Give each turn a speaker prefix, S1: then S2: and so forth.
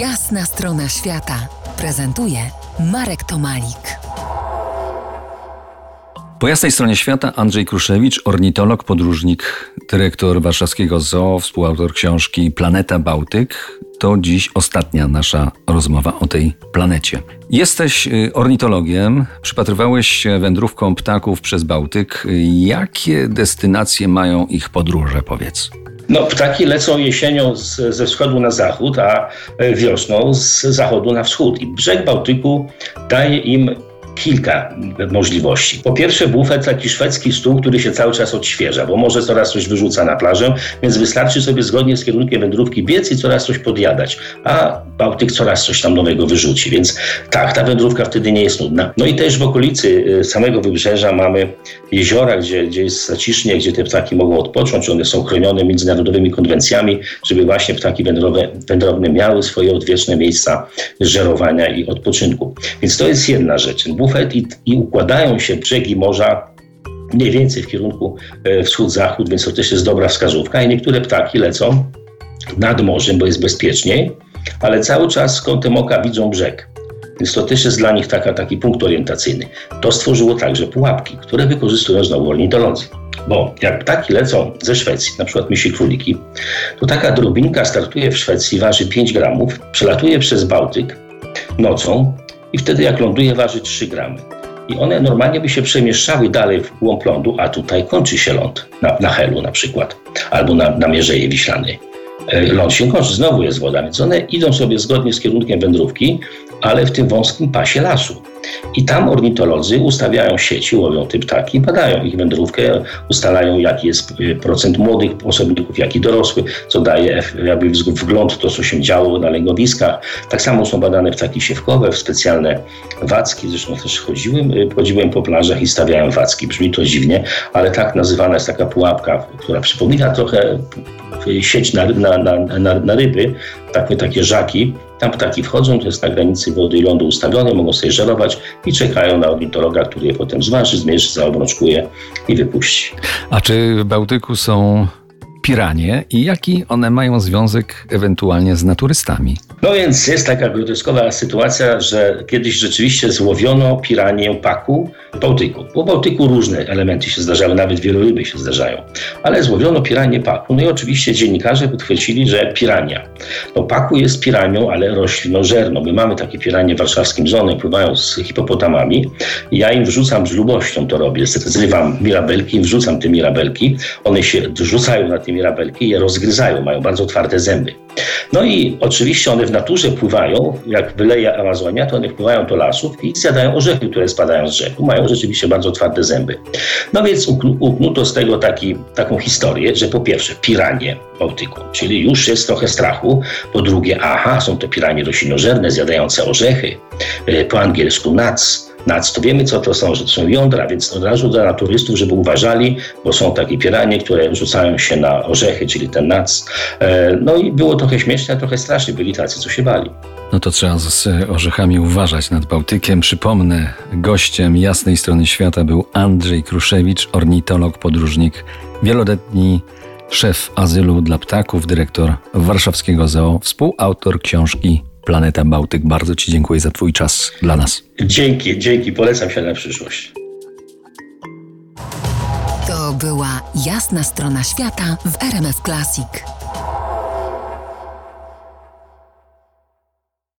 S1: Jasna strona świata prezentuje Marek Tomalik.
S2: Po jasnej stronie świata Andrzej Kruszewicz, ornitolog, podróżnik, dyrektor warszawskiego zoo, współautor książki Planeta Bałtyk. To dziś ostatnia nasza rozmowa o tej planecie. Jesteś y, ornitologiem, przypatrywałeś się wędrówkom ptaków przez Bałtyk. Jakie destynacje mają ich podróże, powiedz?
S3: No, ptaki lecą jesienią z, ze wschodu na zachód, a wiosną z zachodu na wschód. I brzeg Bałtyku daje im kilka możliwości. Po pierwsze, bufet, taki szwedzki stół, który się cały czas odświeża, bo może coraz coś wyrzuca na plażę, więc wystarczy sobie zgodnie z kierunkiem wędrówki biec i coraz coś podjadać, a Bałtyk coraz coś tam nowego wyrzuci, więc tak, ta wędrówka wtedy nie jest nudna. No i też w okolicy y, samego wybrzeża mamy jeziora, gdzie, gdzie jest zacisznie, gdzie te ptaki mogą odpocząć, one są chronione międzynarodowymi konwencjami, żeby właśnie ptaki wędrowe, wędrowne miały swoje odwieczne miejsca żerowania i odpoczynku. Więc to jest jedna rzecz i, i układają się brzegi morza mniej więcej w kierunku e, wschód-zachód, więc to też jest dobra wskazówka. I niektóre ptaki lecą nad morzem, bo jest bezpieczniej, ale cały czas kątem oka widzą brzeg. Więc to też jest dla nich taka, taki punkt orientacyjny. To stworzyło także pułapki, które wykorzystują znowu ornitolodzy. Bo jak ptaki lecą ze Szwecji, na przykład misi króliki, to taka drobinka startuje w Szwecji, waży 5 gramów, przelatuje przez Bałtyk nocą, i wtedy jak ląduje waży 3 gramy. I one normalnie by się przemieszczały dalej w głąb lądu, a tutaj kończy się ląd, na, na Helu na przykład, albo na, na Mierzeje Wiślanej. E, ląd się kończy, znowu jest woda, więc one idą sobie zgodnie z kierunkiem wędrówki, ale w tym wąskim pasie lasu. I tam ornitolodzy ustawiają sieci, łowią te ptaki, badają ich wędrówkę, ustalają jaki jest y, procent młodych osobników, jaki dorosły, co daje jakby wgląd w to, co się działo na lęgowiskach. Tak samo są badane ptaki siewkowe w specjalne wacki, zresztą też chodziłem, y, chodziłem po plażach i stawiałem wacki. Brzmi to dziwnie, ale tak nazywana jest taka pułapka, która przypomina trochę sieć na, na, na, na ryby, takie, takie żaki. Tam ptaki wchodzą, to jest na granicy wody i lądu ustawione, mogą sobie żerować i czekają na ornitologa, który je potem zważy, zmierzy, zaobrączkuje i wypuści.
S2: A czy w Bałtyku są piranie i jaki one mają związek ewentualnie z naturystami?
S3: No więc jest taka groteskowa sytuacja, że kiedyś rzeczywiście złowiono piranię paku Bałtyku. Po Bałtyku różne elementy się zdarzały, nawet wieloryby się zdarzają. Ale złowiono piranię paku. No i oczywiście dziennikarze podchwycili, że pirania. No paku jest piranią, ale roślinożerną. My mamy takie piranie w warszawskim zonie, pływają z hipopotamami. Ja im wrzucam z lubością to robię. Zrywam mirabelki, wrzucam te mirabelki. One się rzucają na te mirabelki je rozgryzają. Mają bardzo twarde zęby. No i oczywiście one w naturze pływają, jak wyleje Amazonia, to one wpływają do lasów i zjadają orzechy, które spadają z rzek. Mają rzeczywiście bardzo twarde zęby. No więc uknuto z tego taki, taką historię, że po pierwsze piranie Bałtyku, czyli już jest trochę strachu. Po drugie, aha, są to piranie roślinożerne, zjadające orzechy. E, po angielsku nuts nac, to wiemy, co to są, że to są jądra, więc od razu dla turystów, żeby uważali, bo są takie piranie, które rzucają się na orzechy, czyli ten nac. E, no i było trochę śmieszne, trochę strasznie, byli tacy, co się bali.
S2: No to trzeba z orzechami uważać nad Bałtykiem. Przypomnę, gościem jasnej strony świata był Andrzej Kruszewicz, ornitolog, podróżnik, wieloletni szef azylu dla ptaków, dyrektor warszawskiego zoo, współautor książki Planeta Bałtyk. Bardzo Ci dziękuję za Twój czas dla nas.
S3: Dzięki, dzięki. Polecam się na przyszłość.
S1: To była jasna strona świata w RMF Classic.